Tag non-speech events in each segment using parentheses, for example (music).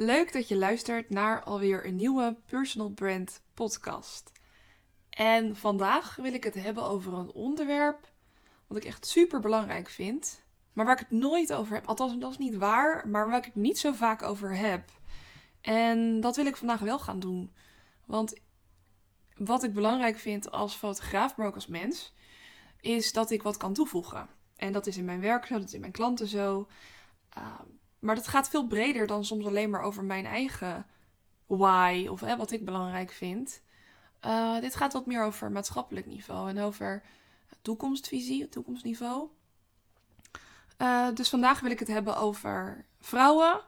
Leuk dat je luistert naar alweer een nieuwe Personal Brand podcast. En vandaag wil ik het hebben over een onderwerp wat ik echt super belangrijk vind, maar waar ik het nooit over heb. Althans, dat is niet waar, maar waar ik het niet zo vaak over heb. En dat wil ik vandaag wel gaan doen. Want wat ik belangrijk vind als fotograaf, maar ook als mens, is dat ik wat kan toevoegen. En dat is in mijn werk zo, dat is in mijn klanten zo. Uh, maar dat gaat veel breder dan soms alleen maar over mijn eigen why of hè, wat ik belangrijk vind. Uh, dit gaat wat meer over maatschappelijk niveau en over toekomstvisie, toekomstniveau. Uh, dus vandaag wil ik het hebben over vrouwen.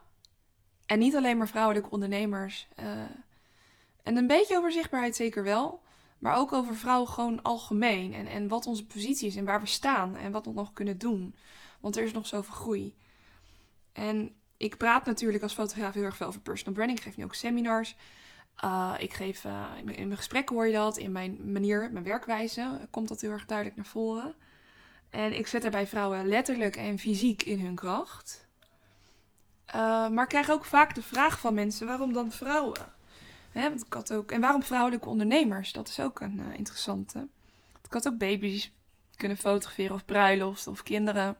En niet alleen maar vrouwelijke ondernemers. Uh, en een beetje over zichtbaarheid zeker wel. Maar ook over vrouwen gewoon algemeen. En, en wat onze positie is en waar we staan. En wat we nog kunnen doen. Want er is nog zoveel groei. En ik praat natuurlijk als fotograaf heel erg veel over personal branding. Ik geef nu ook seminars. Uh, ik geef, uh, in, mijn gesprekken hoor je dat. In mijn manier, mijn werkwijze komt dat heel erg duidelijk naar voren. En ik zet daarbij vrouwen letterlijk en fysiek in hun kracht. Uh, maar ik krijg ook vaak de vraag van mensen: waarom dan vrouwen? Hè, want ik had ook, en waarom vrouwelijke ondernemers? Dat is ook een interessante. Ik had ook baby's kunnen fotograferen, of bruiloft, of kinderen.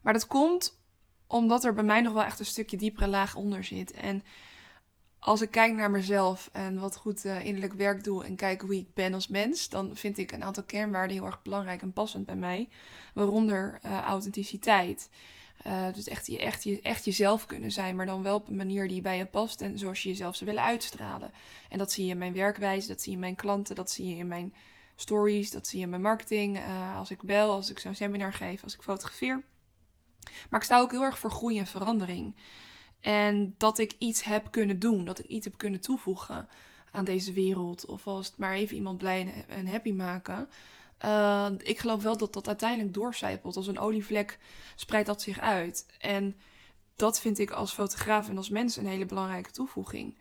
Maar dat komt omdat er bij mij nog wel echt een stukje diepere laag onder zit. En als ik kijk naar mezelf en wat goed uh, innerlijk werk doe en kijk hoe ik ben als mens, dan vind ik een aantal kernwaarden heel erg belangrijk en passend bij mij. Waaronder uh, authenticiteit. Uh, dus echt, echt, echt jezelf kunnen zijn, maar dan wel op een manier die bij je past en zoals je jezelf zou willen uitstralen. En dat zie je in mijn werkwijze, dat zie je in mijn klanten, dat zie je in mijn stories, dat zie je in mijn marketing. als ik bel, als ik zo'n seminar geef, als ik fotografeer. Maar ik sta ook heel erg voor groei en verandering. En dat ik iets heb kunnen doen, dat ik iets heb kunnen toevoegen aan deze wereld. Of als maar even iemand blij en happy maken. Uh, ik geloof wel dat dat uiteindelijk doorcijpelt. Als een olievlek spreidt dat zich uit. En dat vind ik als fotograaf en als mens een hele belangrijke toevoeging.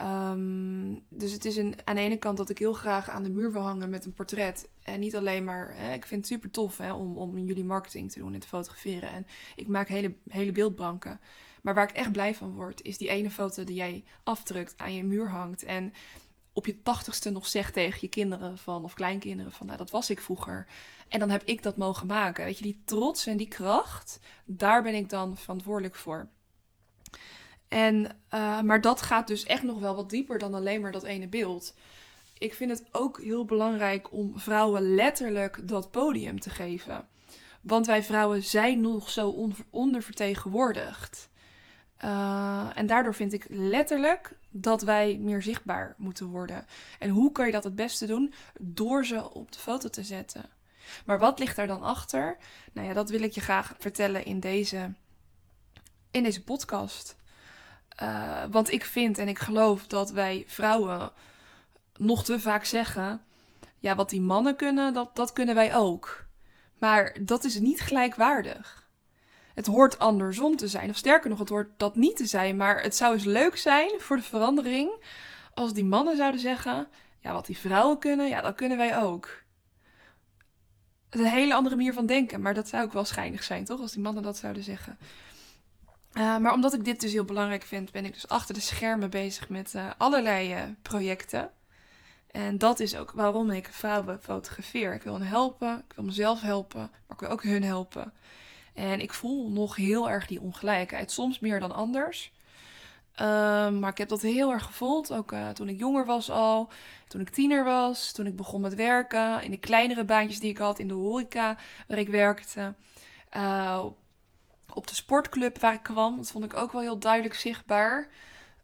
Um, dus het is een, aan de ene kant dat ik heel graag aan de muur wil hangen met een portret. En niet alleen maar, ik vind het super tof hè, om, om jullie marketing te doen en te fotograferen. En ik maak hele, hele beeldbanken. Maar waar ik echt blij van word, is die ene foto die jij afdrukt, aan je muur hangt. En op je tachtigste nog zegt tegen je kinderen van, of kleinkinderen van, nou dat was ik vroeger. En dan heb ik dat mogen maken. Weet je, die trots en die kracht, daar ben ik dan verantwoordelijk voor. En, uh, maar dat gaat dus echt nog wel wat dieper dan alleen maar dat ene beeld. Ik vind het ook heel belangrijk om vrouwen letterlijk dat podium te geven. Want wij vrouwen zijn nog zo on ondervertegenwoordigd. Uh, en daardoor vind ik letterlijk dat wij meer zichtbaar moeten worden. En hoe kan je dat het beste doen? Door ze op de foto te zetten. Maar wat ligt daar dan achter? Nou ja, dat wil ik je graag vertellen in deze, in deze podcast. Uh, want ik vind en ik geloof dat wij vrouwen nog te vaak zeggen: ja, wat die mannen kunnen, dat, dat kunnen wij ook. Maar dat is niet gelijkwaardig. Het hoort andersom te zijn. Of sterker nog, het hoort dat niet te zijn. Maar het zou eens leuk zijn voor de verandering als die mannen zouden zeggen: ja, wat die vrouwen kunnen, ja, dat kunnen wij ook. Het is een hele andere manier van denken, maar dat zou ook wel schijnig zijn, toch? Als die mannen dat zouden zeggen. Uh, maar omdat ik dit dus heel belangrijk vind, ben ik dus achter de schermen bezig met uh, allerlei uh, projecten. En dat is ook waarom ik vrouwen fotografeer. Ik wil hen helpen, ik wil mezelf helpen, maar ik wil ook hun helpen. En ik voel nog heel erg die ongelijkheid, soms meer dan anders. Um, maar ik heb dat heel erg gevoeld, ook toen ik jonger was al, toen ik tiener was, toen ik begon met werken, in de kleinere baantjes die ik had, in de horeca waar ik werkte op de sportclub waar ik kwam. Dat vond ik ook wel heel duidelijk zichtbaar.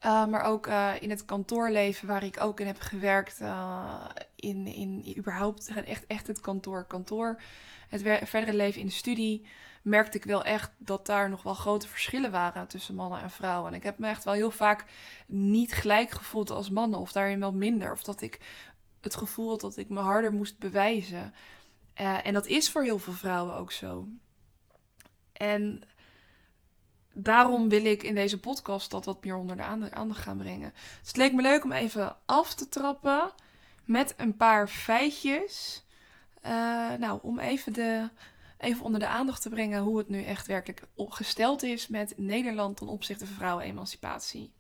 Uh, maar ook uh, in het kantoorleven waar ik ook in heb gewerkt. Uh, in, in überhaupt echt, echt het kantoor. Kantoor. Het verdere leven in de studie. Merkte ik wel echt dat daar nog wel grote verschillen waren tussen mannen en vrouwen. En ik heb me echt wel heel vaak niet gelijk gevoeld als mannen. Of daarin wel minder. Of dat ik het gevoel had dat ik me harder moest bewijzen. en dat is voor heel veel vrouwen ook zo. En daarom wil ik in deze podcast dat wat meer onder de aandacht gaan brengen. Dus het leek me leuk om even af te trappen met een paar feitjes. Uh, nou, om even de, even onder de aandacht te brengen hoe het nu echt werkelijk gesteld is met Nederland ten opzichte van vrouwenemancipatie.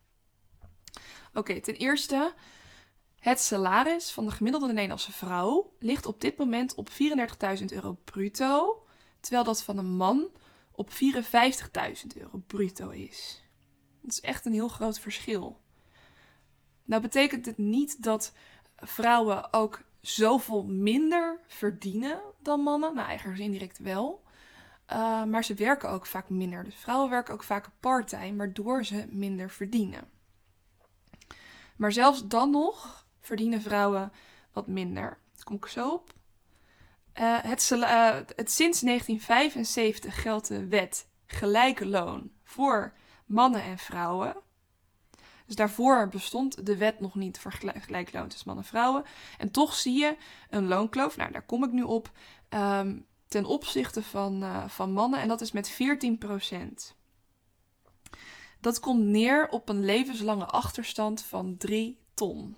Oké, ten eerste, het salaris van de gemiddelde Nederlandse vrouw ligt op dit moment op 34.000 euro bruto, terwijl dat van een man op 54.000 euro bruto is. Dat is echt een heel groot verschil. Nou betekent het niet dat vrouwen ook zoveel minder verdienen dan mannen. Nou, eigenlijk indirect wel. Uh, maar ze werken ook vaak minder. Dus vrouwen werken ook vaak part-time, waardoor ze minder verdienen. Maar zelfs dan nog verdienen vrouwen wat minder. Kom ik zo op. Uh, het, uh, het, sinds 1975 geldt de wet gelijke loon voor mannen en vrouwen. Dus daarvoor bestond de wet nog niet voor gelijk loon tussen mannen en vrouwen. En toch zie je een loonkloof, nou daar kom ik nu op, um, ten opzichte van, uh, van mannen. En dat is met 14%. Dat komt neer op een levenslange achterstand van 3 ton.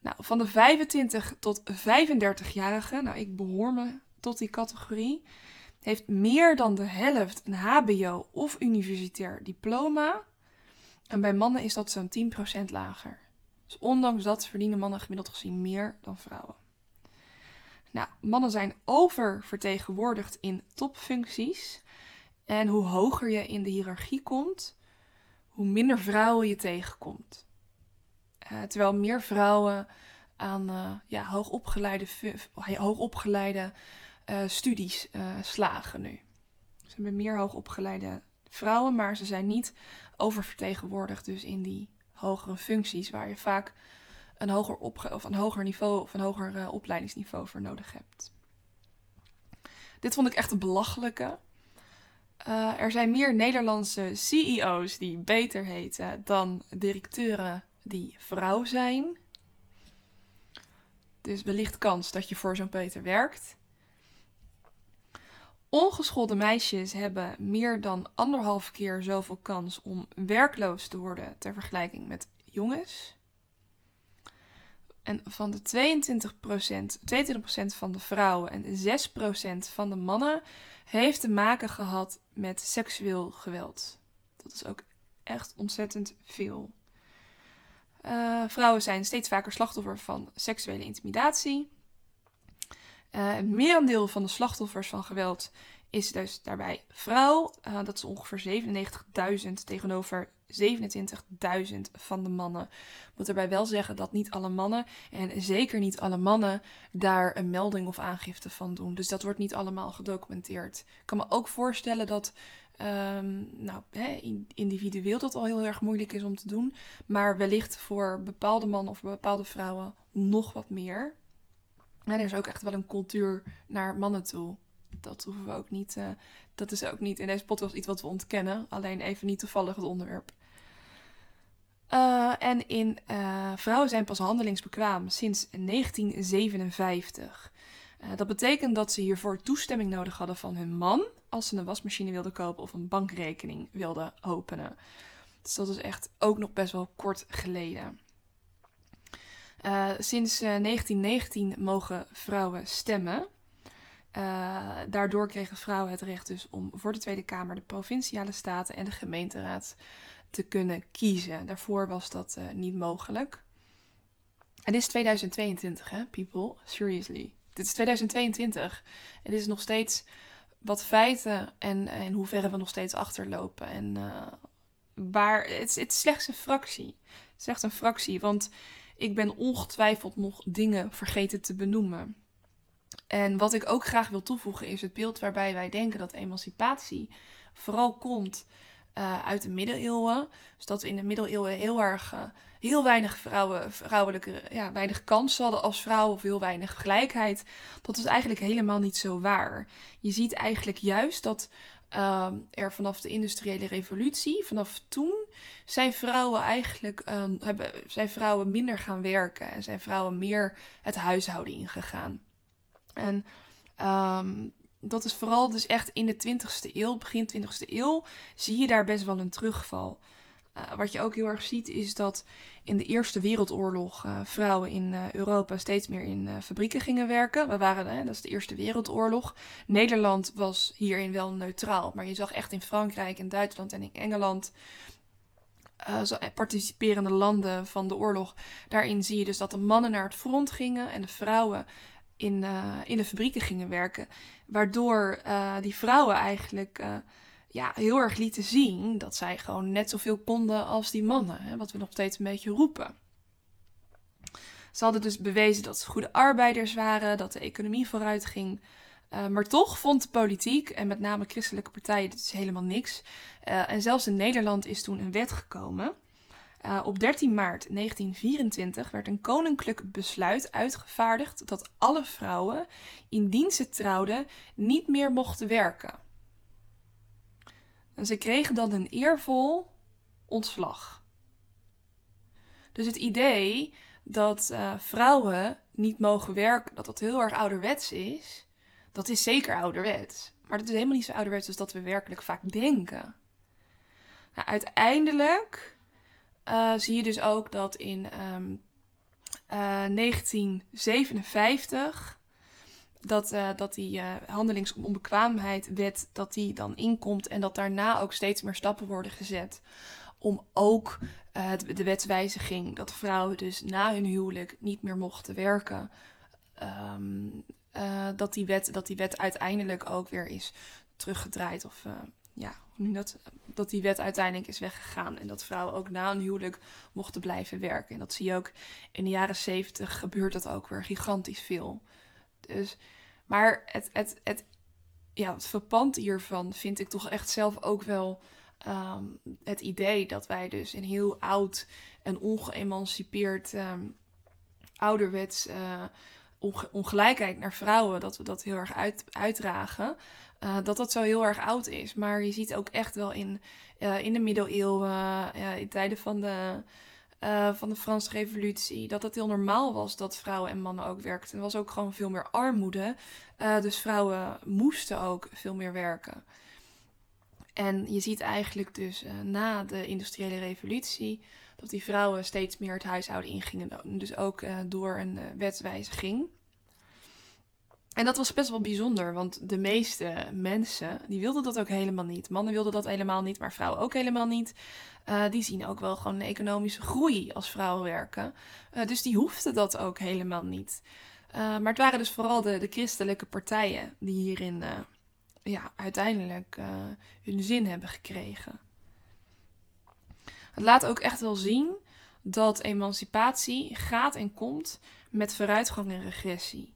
Nou, van de 25 tot 35-jarigen, nou ik behoor me tot die categorie, heeft meer dan de helft een HBO of universitair diploma. En bij mannen is dat zo'n 10% lager. Dus ondanks dat verdienen mannen gemiddeld gezien meer dan vrouwen. Nou, mannen zijn oververtegenwoordigd in topfuncties. En hoe hoger je in de hiërarchie komt, hoe minder vrouwen je tegenkomt. Uh, terwijl meer vrouwen aan uh, ja, hoogopgeleide, hoogopgeleide uh, studies slagen nu. Ze hebben meer hoogopgeleide vrouwen, maar ze zijn niet oververtegenwoordigd dus in die hogere functies waar je vaak een hoger, of een hoger niveau of hoger opleidingsniveau voor nodig hebt. Dit vond ik echt een belachelijke. Er zijn meer Nederlandse CEO's die beter heten dan directeuren die vrouw zijn. Dus wellicht kans dat je voor zo'n Peter werkt. Ongeschoolde meisjes hebben meer dan anderhalf keer zoveel kans om werkloos te worden ter vergelijking met jongens. En van de 22%, 22% van de vrouwen en 6% van de mannen heeft te maken gehad met seksueel geweld. Dat is ook echt ontzettend veel. Uh, vrouwen zijn steeds vaker slachtoffer van seksuele intimidatie. Uh, het merendeel van de slachtoffers van geweld is dus daarbij vrouw. Uh, dat is ongeveer 97.000 tegenover 27.000 van de mannen. Ik moet erbij wel zeggen dat niet alle mannen, en zeker niet alle mannen, daar een melding of aangifte van doen. Dus dat wordt niet allemaal gedocumenteerd. Ik kan me ook voorstellen dat um, nou, hè, individueel dat al heel erg moeilijk is om te doen. Maar wellicht voor bepaalde mannen of bepaalde vrouwen nog wat meer. En er is ook echt wel een cultuur naar mannen toe. Dat hoeven we ook niet. Uh, dat is ook niet in deze podcast iets wat we ontkennen. Alleen even niet toevallig het onderwerp. Uh, en in uh, vrouwen zijn pas handelingsbekwaam sinds 1957. Dat betekent dat ze hiervoor toestemming nodig hadden van hun man als ze een wasmachine wilden kopen of een bankrekening wilden openen. Dus dat is echt ook nog best wel kort geleden. Uh, sinds uh, 1919 mogen vrouwen stemmen. Daardoor kregen vrouwen het recht dus om voor de Tweede Kamer, de provinciale staten en de gemeenteraad te kunnen kiezen. Daarvoor was dat niet mogelijk. Dit is 2022, hè, people? Seriously. Dit is 2022. En is nog steeds wat feiten en in hoeverre we nog steeds achterlopen. En uh, waar, het, het, is slechts een fractie. Echt een fractie, want ik ben ongetwijfeld nog dingen vergeten te benoemen. En wat ik ook graag wil toevoegen is het beeld waarbij wij denken dat emancipatie vooral komt uh, uit de middeleeuwen. Dus dat we in de middeleeuwen heel erg uh, heel weinig vrouwen, vrouwelijke, ja, weinig kansen hadden als vrouw of heel weinig gelijkheid. Dat is eigenlijk helemaal niet zo waar. Je ziet eigenlijk juist dat uh, er vanaf de industriële revolutie, vanaf toen, zijn vrouwen eigenlijk um, hebben, zijn vrouwen minder gaan werken en zijn vrouwen meer het huishouden ingegaan. En um, dat is vooral dus echt in de 20ste eeuw, begin 20ste eeuw, zie je daar best wel een terugval. Uh, wat je ook heel erg ziet is dat in de Eerste Wereldoorlog uh, vrouwen in uh, Europa steeds meer in fabrieken gingen werken. We waren, dat is de Eerste Wereldoorlog. Nederland was hierin wel neutraal, maar je zag echt in Frankrijk, in Duitsland en in Engeland participerende landen van de oorlog. Daarin zie je dus dat de mannen naar het front gingen en de vrouwen in, in de fabrieken gingen werken. Waardoor die vrouwen eigenlijk ja, heel erg lieten zien dat zij gewoon net zoveel konden als die mannen. Hè, wat we nog steeds een beetje roepen. Ze hadden dus bewezen dat ze goede arbeiders waren, dat de economie vooruit ging. Maar toch vond de politiek, en met name christelijke partijen, dit is helemaal niks. En zelfs in Nederland is toen een wet gekomen. Uh, op 13 maart 1924 werd een koninklijk besluit uitgevaardigd dat alle vrouwen in diensten trouwden niet meer mochten werken. En ze kregen dan een eervol ontslag. Dus het idee dat uh, vrouwen niet mogen werken, dat dat heel erg ouderwets is, dat is zeker ouderwets. Maar dat is helemaal niet zo ouderwets als dat we werkelijk vaak denken. Nou, uiteindelijk uh, zie je dus ook dat in um, uh, 1957 dat, uh, dat die uh, handelingsonbekwaamheid wet dat die dan inkomt en dat daarna ook steeds meer stappen worden gezet om ook de wetswijziging dat vrouwen dus na hun huwelijk niet meer mochten werken, um, dat, die wet, dat die wet uiteindelijk ook weer is teruggedraaid of ja, dat, dat die wet uiteindelijk is weggegaan en dat vrouwen ook na een huwelijk mochten blijven werken. En dat zie je ook in de jaren zeventig gebeurt dat ook weer gigantisch veel. Dus, maar het, het, het, ja, het verpand hiervan vind ik toch echt zelf ook wel um, het idee dat wij dus een heel oud en ongeëmancipeerd um, ouderwets uh, ongelijkheid naar vrouwen, dat we dat heel erg uit, uitdragen. Uh, dat dat zo heel erg oud is. Maar je ziet ook echt wel in, uh, in de middeleeuwen, in tijden van de van de Franse Revolutie. Dat het heel normaal was dat vrouwen en mannen ook werkten. Er was ook gewoon veel meer armoede. Dus vrouwen moesten ook veel meer werken. En je ziet eigenlijk dus na de industriële revolutie dat die vrouwen steeds meer het huishouden ingingen. Dus ook door een wetswijziging. En dat was best wel bijzonder, want de meeste mensen, die wilden dat ook helemaal niet. Mannen wilden dat helemaal niet, maar vrouwen ook helemaal niet. Uh, die zien ook wel gewoon een economische groei als vrouwen werken. Uh, dus die hoefden dat ook helemaal niet. Uh, maar het waren dus vooral de, de christelijke partijen die hierin ja, uiteindelijk hun zin hebben gekregen. Het laat ook echt wel zien dat emancipatie gaat en komt met vooruitgang en regressie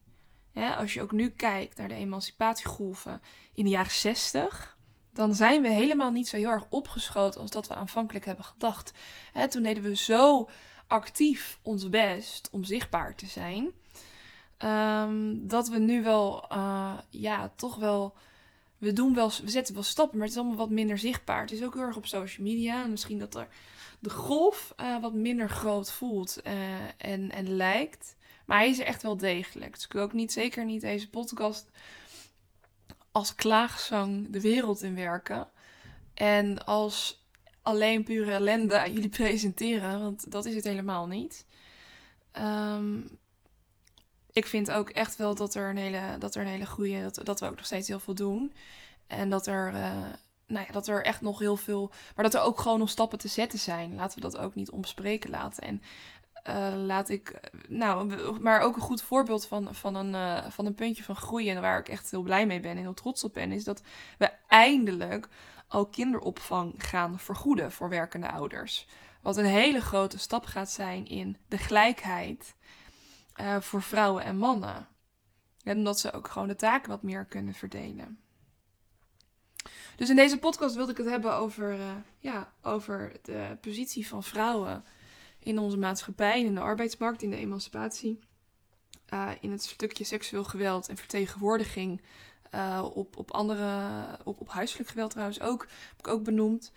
als je ook nu kijkt naar de emancipatiegolven in de jaren 60, dan zijn we helemaal niet zo heel erg opgeschoten als dat we aanvankelijk hebben gedacht. toen deden we zo actief ons best om zichtbaar te zijn, ehm, dat we nu wel, uh, ja, toch wel. We, doen wel, we zetten wel stappen, maar het is allemaal wat minder zichtbaar. Het is ook heel erg op social media. En misschien dat er de golf uh, wat minder groot voelt uh, en, en lijkt. Maar hij is er echt wel degelijk. Dus ik wil ook niet, zeker niet deze podcast als klaagzang de wereld in werken. En als alleen pure ellende jullie (laughs) presenteren, want dat is het helemaal niet. Um, ik vind ook echt wel dat er een hele, dat er een hele goede, dat, dat we ook nog steeds heel veel doen. En dat er, uh, nou ja, dat er echt nog heel veel, maar dat er ook gewoon nog stappen te zetten zijn. Laten we dat ook niet omspreken laten. En uh, laat ik, nou, maar ook een goed voorbeeld van, van, een, van een puntje van groeien waar ik echt heel blij mee ben en heel trots op ben, is dat we eindelijk al kinderopvang gaan vergoeden voor werkende ouders. Wat een hele grote stap gaat zijn in de gelijkheid uh, voor vrouwen en mannen. En omdat ze ook gewoon de taken wat meer kunnen verdelen. Dus in deze podcast wilde ik het hebben over, ja, over de positie van vrouwen in onze maatschappij, in de arbeidsmarkt, in de emancipatie. Uh, in het stukje seksueel geweld en vertegenwoordiging op, op andere, op, op huiselijk geweld trouwens ook, heb ik ook benoemd.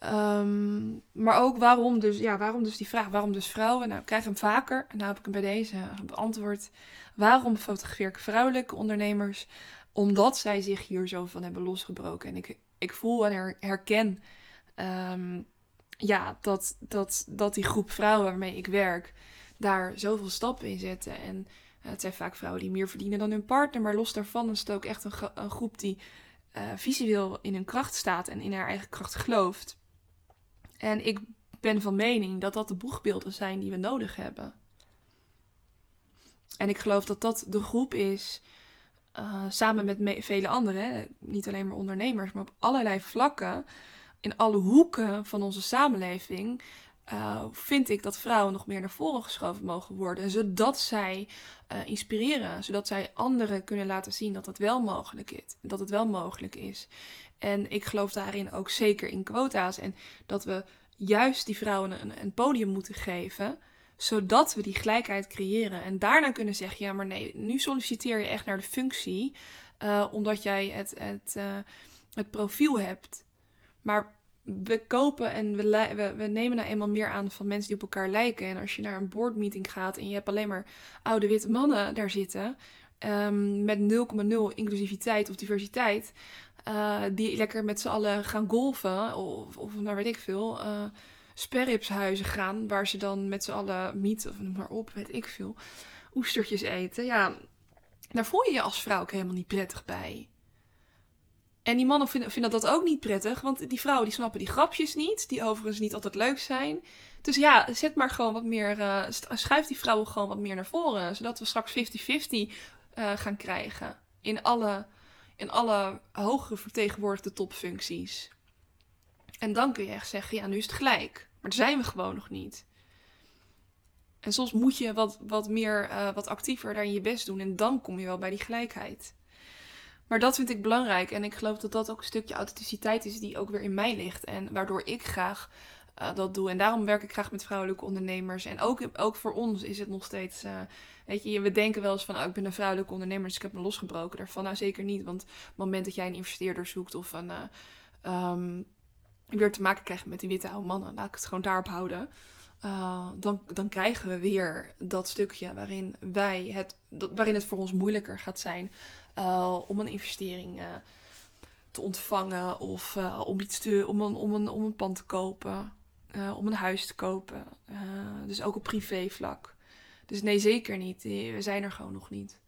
Um, maar ook waarom dus, ja, waarom dus die vraag, waarom dus vrouwen? Nou, ik krijg hem vaker en nou heb ik hem bij deze beantwoord. Waarom fotografeer ik vrouwelijke ondernemers? Omdat zij zich hier zo van hebben losgebroken. En ik, ik voel en herken um, ja, dat, dat, dat die groep vrouwen waarmee ik werk daar zoveel stappen in zetten. En eh, het zijn vaak vrouwen die meer verdienen dan hun partner. Maar los daarvan is het ook echt een, groep die uh, visueel in hun kracht staat en in haar eigen kracht gelooft. En ik ben van mening dat dat de boegbeelden zijn die we nodig hebben. En ik geloof dat dat de groep is, uh, samen met vele anderen, niet alleen maar ondernemers, maar op allerlei vlakken, in alle hoeken van onze samenleving, uh, vind ik dat vrouwen nog meer naar voren geschoven mogen worden. Zodat zij uh, inspireren, zodat zij anderen kunnen laten zien dat het wel mogelijk is. Dat het wel mogelijk is. En ik geloof daarin ook zeker in quota's. En dat we juist die vrouwen een, een podium moeten geven zodat we die gelijkheid creëren. En daarna kunnen zeggen: ja, maar nee, nu solliciteer je echt naar de functie, uh, omdat jij het, het, uh, het profiel hebt. Maar we kopen en we, we, we, nemen nou eenmaal meer aan van mensen die op elkaar lijken. En als je naar een boardmeeting gaat en je hebt alleen maar oude witte mannen daar zitten, um, met 0,0 inclusiviteit of diversiteit, uh, die lekker met z'n allen gaan golven, of, of nou weet ik veel sperripshuizen gaan, waar ze dan met z'n allen miet of noem maar op, weet ik veel, oestertjes eten. Ja, daar voel je je als vrouw ook helemaal niet prettig bij. En die mannen vinden, vinden dat ook niet prettig, want die vrouwen die snappen die grapjes niet, die overigens niet altijd leuk zijn. Dus ja, zet maar gewoon wat meer, uh, schuif die vrouwen gewoon wat meer naar voren, zodat we straks 50-50 uh, eh, gaan krijgen in alle, in alle hogere vertegenwoordigde topfuncties. En dan kun je echt zeggen, ja, nu is het gelijk. Maar daar zijn we gewoon nog niet. En soms moet je wat, wat meer, uh, wat actiever daarin je best doen. En dan kom je wel bij die gelijkheid. Maar dat vind ik belangrijk. En ik geloof dat dat ook een stukje authenticiteit is die ook weer in mij ligt. En waardoor ik graag uh, dat doe. En daarom werk ik graag met vrouwelijke ondernemers. En ook, ook voor ons is het nog steeds. Uh, weet je, we denken wel eens van: oh, ik ben een vrouwelijke ondernemer, dus ik heb me losgebroken daarvan. Nou, zeker niet. Want op het moment dat jij een investeerder zoekt of een. Um, weer te maken krijgen met die witte oude mannen, laat ik het gewoon daarop houden. Dan, dan krijgen we weer dat stukje waarin, wij het, dat, waarin het voor ons moeilijker gaat zijn om een investering te ontvangen of om iets te, om een, om een, om een pand te kopen, om een huis te kopen. dus ook op privévlak. Dus nee, zeker niet. We zijn er gewoon nog niet.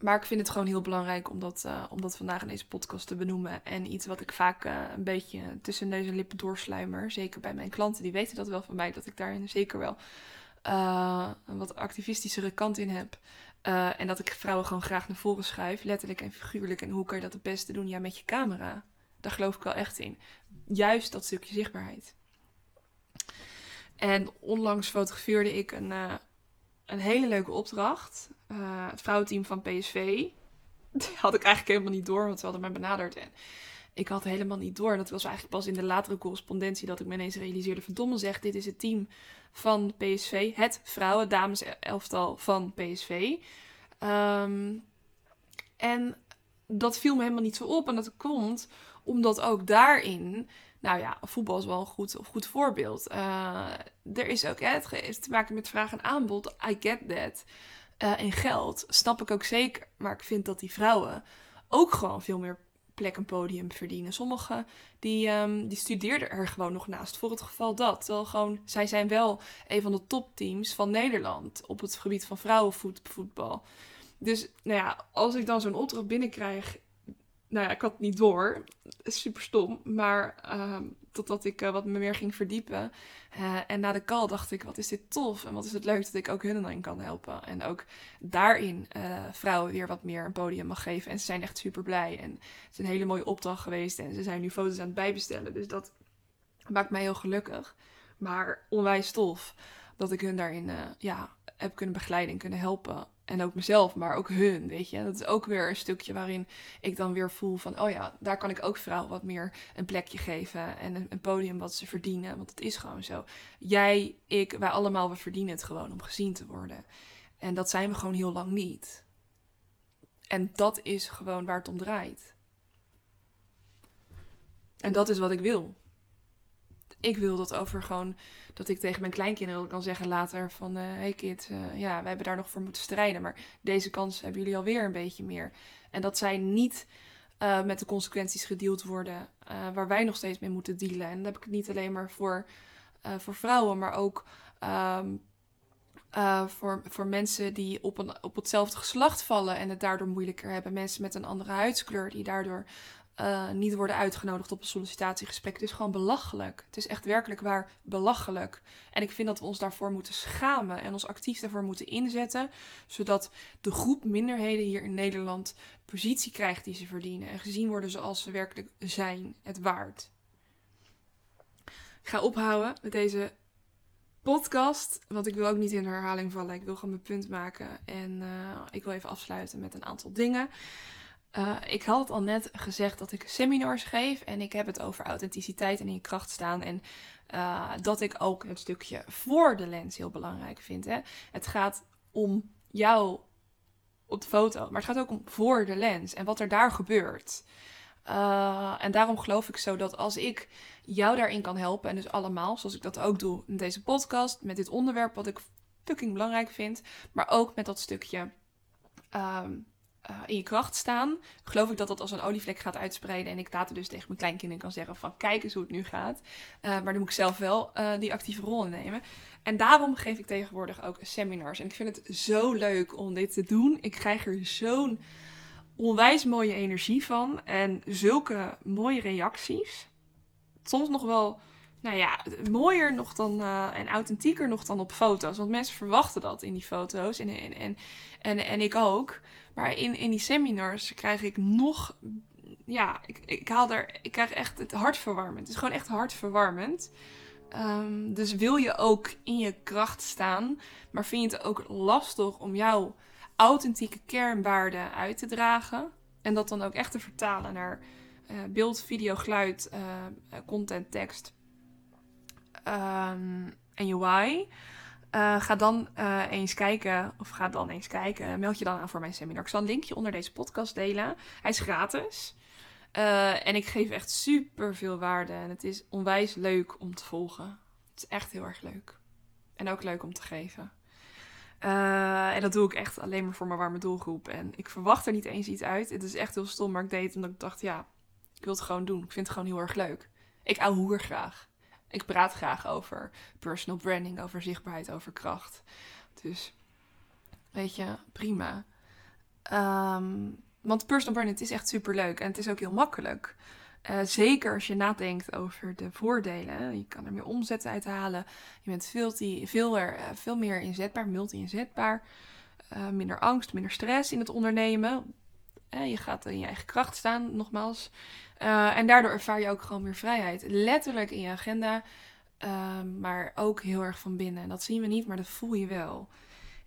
Maar ik vind het gewoon heel belangrijk om dat, uh, om dat vandaag in deze podcast te benoemen. En iets wat ik vaak een beetje tussen neus en lippen doorsluimer. Zeker bij mijn klanten, die weten dat wel van mij. Dat ik daarin zeker wel een wat activistischere kant in heb. en dat ik vrouwen gewoon graag naar voren schuif. Letterlijk en figuurlijk. En hoe kan je dat het beste doen? Ja, met je camera. Daar geloof ik wel echt in. Juist dat stukje zichtbaarheid. En onlangs fotografeerde ik een, een hele leuke opdracht. Uh, het vrouwenteam van PSV. (laughs) Die had ik eigenlijk helemaal niet door, want ze hadden mij benaderd. En ik had helemaal niet door. En dat was eigenlijk pas in de latere correspondentie dat ik me ineens realiseerde: verdomme zeg, dit is het team van PSV. Het vrouwen, dames elftal van PSV. Ehm, en dat viel me helemaal niet zo op. En dat komt omdat ook daarin nou ja, voetbal is wel een goed, goed voorbeeld. Uh, er is ook, hè, het heeft te maken met vraag en aanbod. I get that. Uh, en geld, snap ik ook zeker. Maar ik vind dat die vrouwen ook gewoon veel meer plek en podium verdienen. Sommigen die, um, die studeerden er gewoon nog naast voor het geval dat. Terwijl gewoon, zij zijn wel een van de topteams van Nederland op het gebied van vrouwenvoetbal. Dus nou ja, als ik dan zo'n opdracht binnenkrijg nou ja, ik had het niet door. Super stom. Maar uh, totdat ik uh, wat me meer ging verdiepen. Uh, en na de call dacht ik, wat is dit tof. En wat is het leuk dat ik ook hun dan kan helpen. En ook daarin eh, vrouwen weer wat meer een podium mag geven. En ze zijn echt super blij. En het is een hele mooie opdracht geweest. En ze zijn nu foto's aan het bijbestellen. Dus dat maakt mij heel gelukkig. Maar onwijs tof dat ik hun daarin ja, heb kunnen begeleiden en kunnen helpen. En ook mezelf, maar ook hun, weet je. Dat is ook weer een stukje waarin ik dan weer voel van... oh ja, daar kan ik ook vrouwen wat meer een plekje geven... en een, podium wat ze verdienen, want het is gewoon zo. Jij, ik, wij allemaal, we verdienen het gewoon om gezien te worden. En dat zijn we gewoon heel lang niet. En dat is gewoon waar het om draait. En dat is wat ik wil. Ik wil dat over gewoon dat ik tegen mijn kleinkinderen kan zeggen later van... Uh, hey kid, uh, ja, wij hebben daar nog voor moeten strijden. Maar deze kans hebben jullie alweer een beetje meer. En dat zij niet uh, met de consequenties gedeeld worden. Waar wij nog steeds mee moeten dealen. En dan heb ik niet alleen maar voor, voor vrouwen, maar ook um, voor, voor mensen die op, een, op hetzelfde geslacht vallen en het daardoor moeilijker hebben. Mensen met een andere huidskleur die daardoor uh, niet worden uitgenodigd op een sollicitatiegesprek. Het is gewoon belachelijk. Het is echt werkelijk waar belachelijk. En ik vind dat we ons daarvoor moeten schamen en ons actief daarvoor moeten inzetten, zodat de groep minderheden hier in Nederland positie krijgt die ze verdienen en gezien worden zoals ze werkelijk zijn, het waard. Ik ga ophouden met deze podcast, want ik wil ook niet in herhaling vallen. Ik wil gewoon mijn punt maken en uh, ik wil even afsluiten met een aantal dingen. Uh, ik had al net gezegd dat ik seminars geef en ik heb het over authenticiteit en in je kracht staan. En uh, dat ik ook het stukje voor de lens heel belangrijk vind. Hè? Het gaat om jou op de foto, maar het gaat ook om voor de lens en wat er daar gebeurt. Uh, en daarom geloof ik zo dat als ik jou daarin kan helpen, en dus allemaal, zoals ik dat ook doe in deze podcast, met dit onderwerp wat ik fucking belangrijk vind, maar ook met dat stukje um, uh, in je kracht staan, geloof ik dat dat als een olievlek gaat uitspreiden. En ik later dus tegen mijn kleinkinderen kan zeggen van kijk eens hoe het nu gaat. Uh, maar dan moet ik zelf wel uh, die actieve rol nemen. En daarom geef ik tegenwoordig ook seminars. En ik vind het zo leuk om dit te doen. Ik krijg er zo'n onwijs mooie energie van. En zulke mooie reacties. Soms nog wel nou ja, mooier nog dan en authentieker nog dan op foto's. Want mensen verwachten dat in die foto's. En, en, en, en, en ik ook. Maar in, in die seminars krijg ik nog. Ja, ik, ik haal er. Ik krijg echt het hartverwarmend. Het is gewoon echt hartverwarmend. Um, dus wil je ook in je kracht staan, maar vind je het ook lastig om jouw authentieke kernwaarden uit te dragen en dat dan ook echt te vertalen naar uh, beeld, video, geluid, uh, content, tekst um, en UI. Uh, ga dan uh, eens kijken, of ga dan eens kijken, meld je dan aan voor mijn seminar. Ik zal een linkje onder deze podcast delen. Hij is gratis. Uh, en ik geef echt super veel waarde. En het is onwijs leuk om te volgen. Het is echt heel erg leuk. En ook leuk om te geven. en dat doe ik echt alleen maar voor mijn warme doelgroep. En ik verwacht er niet eens iets uit. Het is echt heel stom, maar ik deed het omdat ik dacht, ja, ik wil het gewoon doen. Ik vind het gewoon heel erg leuk. Ik ouwehoer graag. Ik praat graag over personal branding, over zichtbaarheid, over kracht. Dus, weet je, prima. Um, want personal branding is echt super leuk en het is ook heel makkelijk. Uh, zeker als je nadenkt over de voordelen. Je kan er meer omzet uithalen. Je bent veel, veel, er, uh, veel meer inzetbaar, multi-inzetbaar. Uh, minder angst, minder stress in het ondernemen. je gaat in je eigen kracht staan, nogmaals. Uh, en daardoor ervaar je ook gewoon meer vrijheid. Letterlijk in je agenda, uh, maar ook heel erg van binnen. En dat zien we niet, maar dat voel je wel.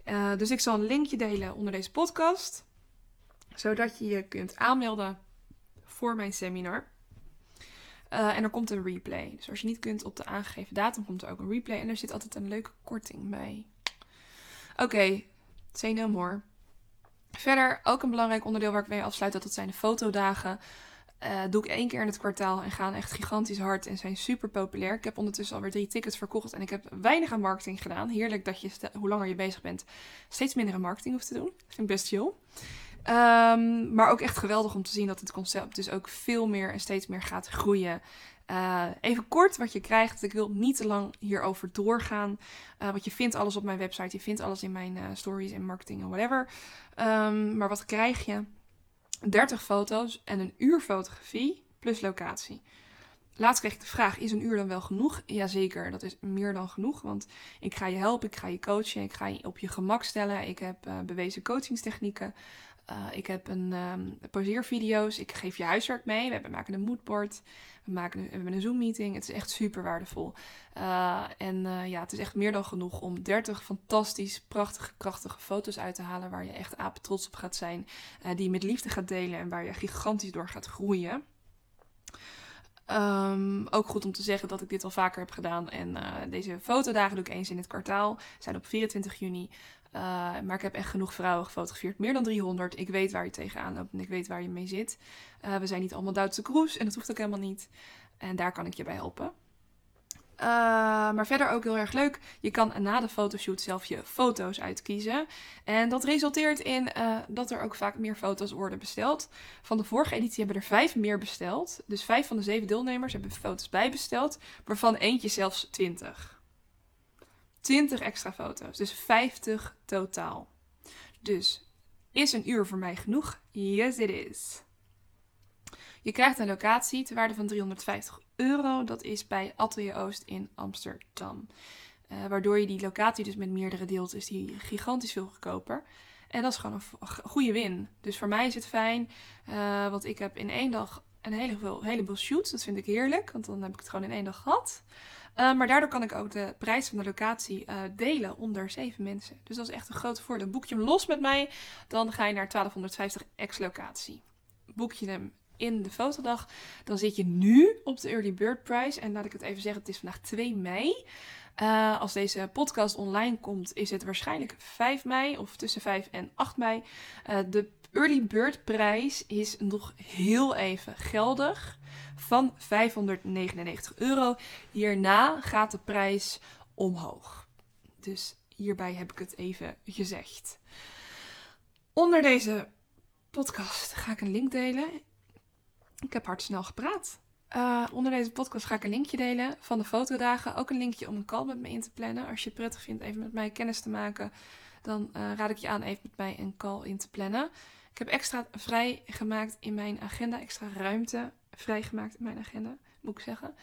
Uh, dus ik zal een linkje delen onder deze podcast, zodat je je kunt aanmelden voor mijn seminar. Uh, en er komt een replay. Dus als je niet kunt op de aangegeven datum, komt er ook een replay. En er zit altijd een leuke korting bij. Oké, okay, say no more. Verder ook een belangrijk onderdeel waar ik mee afsluit, dat zijn de fotodagen. Uh, doe ik één keer in het kwartaal en gaan echt gigantisch hard en zijn super populair. Ik heb ondertussen alweer drie tickets verkocht en ik heb weinig aan marketing gedaan. Heerlijk dat je, hoe langer je bezig bent, steeds minder aan marketing hoeft te doen. Dat vind ik best chill. Um, maar ook echt geweldig om te zien dat het concept dus ook veel meer en steeds meer gaat groeien. Uh, even kort wat je krijgt. Ik wil niet te lang hierover doorgaan. Uh, want je vindt alles op mijn website. Je vindt alles in mijn stories en marketing en whatever. Um, maar wat krijg je? 30 foto's en een uur fotografie plus locatie. Laatst kreeg ik de vraag: is een uur dan wel genoeg? Jazeker, dat is meer dan genoeg. Want ik ga je helpen, ik ga je coachen, ik ga je op je gemak stellen. Ik heb uh, bewezen coachingstechnieken. Uh, ik heb een um, poseervideo's. Ik geef je huiswerk mee. We maken een moodboard. We, maken een, we hebben een Zoom-meeting. Het is echt super waardevol. Uh, en uh, ja, het is echt meer dan genoeg om 30 fantastisch, prachtige, krachtige foto's uit te halen. Waar je echt apen trots op gaat zijn. die je met liefde gaat delen en waar je gigantisch door gaat groeien. Um, ook goed om te zeggen dat ik dit al vaker heb gedaan. En deze fotodagen doe ik eens in het kwartaal. Zijn op 24 juni. Uh, maar ik heb echt genoeg vrouwen gefotografeerd. Meer dan 300. Ik weet waar je tegenaan loopt en ik weet waar je mee zit. Uh, we zijn niet allemaal Duitse kroes en dat hoeft ook helemaal niet. En daar kan ik je bij helpen. Uh, maar verder ook heel erg leuk. Je kan na de fotoshoot zelf je foto's uitkiezen. En dat resulteert in dat er ook vaak meer foto's worden besteld. Van de vorige editie hebben er vijf meer besteld. Dus vijf van de zeven deelnemers hebben foto's bijbesteld. Waarvan eentje zelfs 20. 20 extra foto's. Dus 50 totaal. Dus is een uur voor mij genoeg? Yes, it is. Je krijgt een locatie ter waarde van 350 euro. Dat is bij Atelier Oost in Amsterdam. Uh, waardoor je die locatie dus met meerdere deelt, is die gigantisch veel goedkoper. En dat is gewoon een goede win. Dus voor mij is het fijn, uh, want ik heb in één dag een heleboel, heleboel shoots. Dat vind ik heerlijk, want dan heb ik het gewoon in één dag gehad. Uh, maar daardoor kan ik ook de prijs van de locatie uh, delen onder zeven mensen. Dus dat is echt een groot voordeel. Boek je hem los met mij, dan ga je naar 1250 ex-locatie. Boek je hem in de fotodag, dan zit je nu op de Early Bird Price. En laat ik het even zeggen, het is vandaag 2 mei. Uh, als deze podcast online komt, is het waarschijnlijk 5 mei of tussen 5 en 8 mei. De Early Bird prijs is nog heel even geldig van 599 euro. Hierna gaat de prijs omhoog. Dus hierbij heb ik het even gezegd. Onder deze podcast ga ik een link delen. Ik heb hard snel gepraat. Uh, onder deze podcast ga ik een linkje delen van de fotodagen. Ook een linkje om een call met me in te plannen. Als je het prettig vindt even met mij kennis te maken, dan uh, raad ik je aan even met mij een call in te plannen. Ik heb extra vrijgemaakt in mijn agenda, extra ruimte vrijgemaakt in mijn agenda, moet ik zeggen.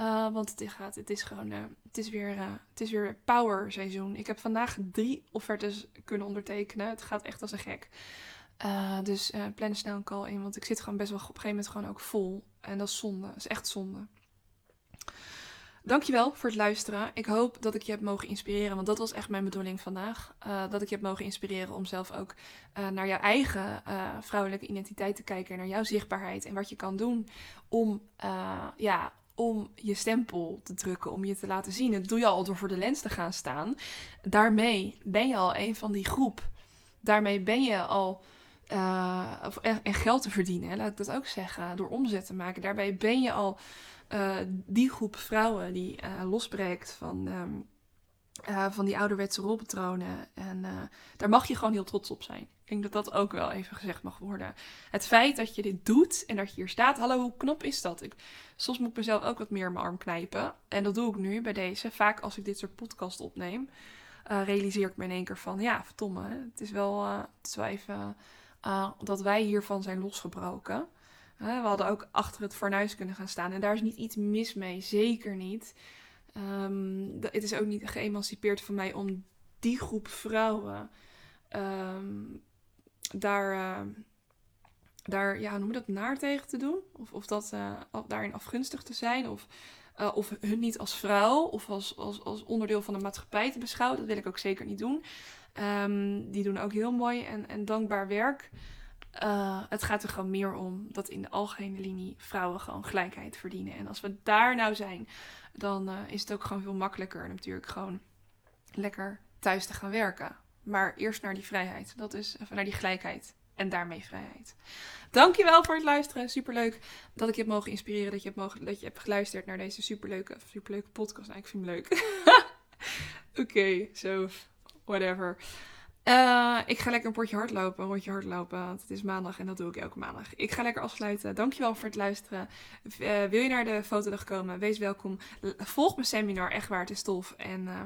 Uh, want het, gaat, het is gewoon, het is weer, het is weer power seizoen. Ik heb vandaag drie offertes kunnen ondertekenen. Het gaat echt als een gek. Dus plan snel een call in, want ik zit gewoon best wel op een gegeven moment gewoon ook vol. En dat is zonde, dat is echt zonde. Dankjewel voor het luisteren. Ik hoop dat ik je heb mogen inspireren, want dat was echt mijn bedoeling vandaag. Uh, dat ik je heb mogen inspireren om zelf ook naar jouw eigen vrouwelijke identiteit te kijken. En naar jouw zichtbaarheid en wat je kan doen om, ja, om je stempel te drukken, om je te laten zien. Dat doe je al door voor de lens te gaan staan. Daarmee ben je al een van die groep. Daarmee ben je al uh, en geld te verdienen, laat ik dat ook zeggen, door omzet te maken. Daarbij ben je al uh, die groep vrouwen die uh, losbreekt van, um, van die ouderwetse rolpatronen. En daar mag je gewoon heel trots op zijn. Ik denk dat dat ook wel even gezegd mag worden. Het feit dat je dit doet en dat je hier staat, hallo, hoe knop is dat? Ik, soms moet ik mezelf ook wat meer in mijn arm knijpen. En dat doe ik nu bij deze. Vaak als ik dit soort podcast opneem, realiseer ik me in één keer van, ja, verdomme, het is wel, het is dat wij hiervan zijn losgebroken. We hadden ook achter het fornuis kunnen gaan staan. En daar is niet iets mis mee. Zeker niet. Um, het is ook niet geëmancipeerd van mij om die groep vrouwen um, daar, uh, daar, ja, noem dat, naar tegen te doen. Of, of dat uh, daarin afgunstig te zijn. Of, uh, of hun niet als vrouw of als, als, als onderdeel van de maatschappij te beschouwen. Dat wil ik ook zeker niet doen. Um, die doen ook heel mooi en, en dankbaar werk. Uh, het gaat er gewoon meer om dat in de algemene linie vrouwen gewoon gelijkheid verdienen. En als we daar nou zijn, dan uh, is het ook gewoon veel makkelijker natuurlijk gewoon lekker thuis te gaan werken. Maar eerst naar die vrijheid. Dat is naar die gelijkheid. En daarmee vrijheid. Dankjewel voor het luisteren. Superleuk dat ik je heb mogen inspireren. Dat je hebt, mogen, dat je hebt geluisterd naar deze superleuke, superleuke podcast. Nou, ik vind hem leuk. (laughs) Oké, zo. So whatever. Uh, ik ga lekker een potje hardlopen, een rondje hardlopen, want het is maandag en dat doe ik elke maandag. Ik ga lekker afsluiten. Dankjewel voor het luisteren. Uh, wil je naar de fotodag komen? Wees welkom. Volg mijn seminar, echt waar, het is tof. En uh,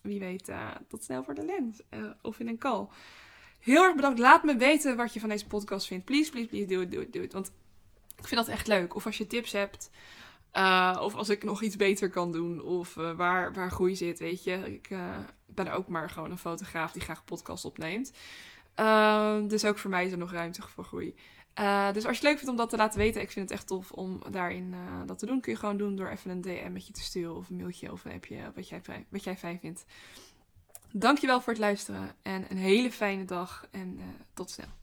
wie weet, tot snel voor de lens of in een call. Heel erg bedankt. Laat me weten wat je van deze podcast vindt. Please, please, please, doe het, doe het, doe het. Want ik vind dat echt leuk. Of als je tips hebt. Uh, of als ik nog iets beter kan doen. Of uh, waar, waar groei zit, weet je. Ik uh, ben ook maar gewoon een fotograaf die graag podcast opneemt. dus ook voor mij is er nog ruimte voor groei. dus als je het leuk vindt om dat te laten weten, ik vind het echt tof om daarin dat te doen. Kun je gewoon doen door even een DM met je te sturen of een mailtje of een appje, wat jij, wat jij fijn vindt. Dankjewel voor het luisteren en een hele fijne dag en tot snel.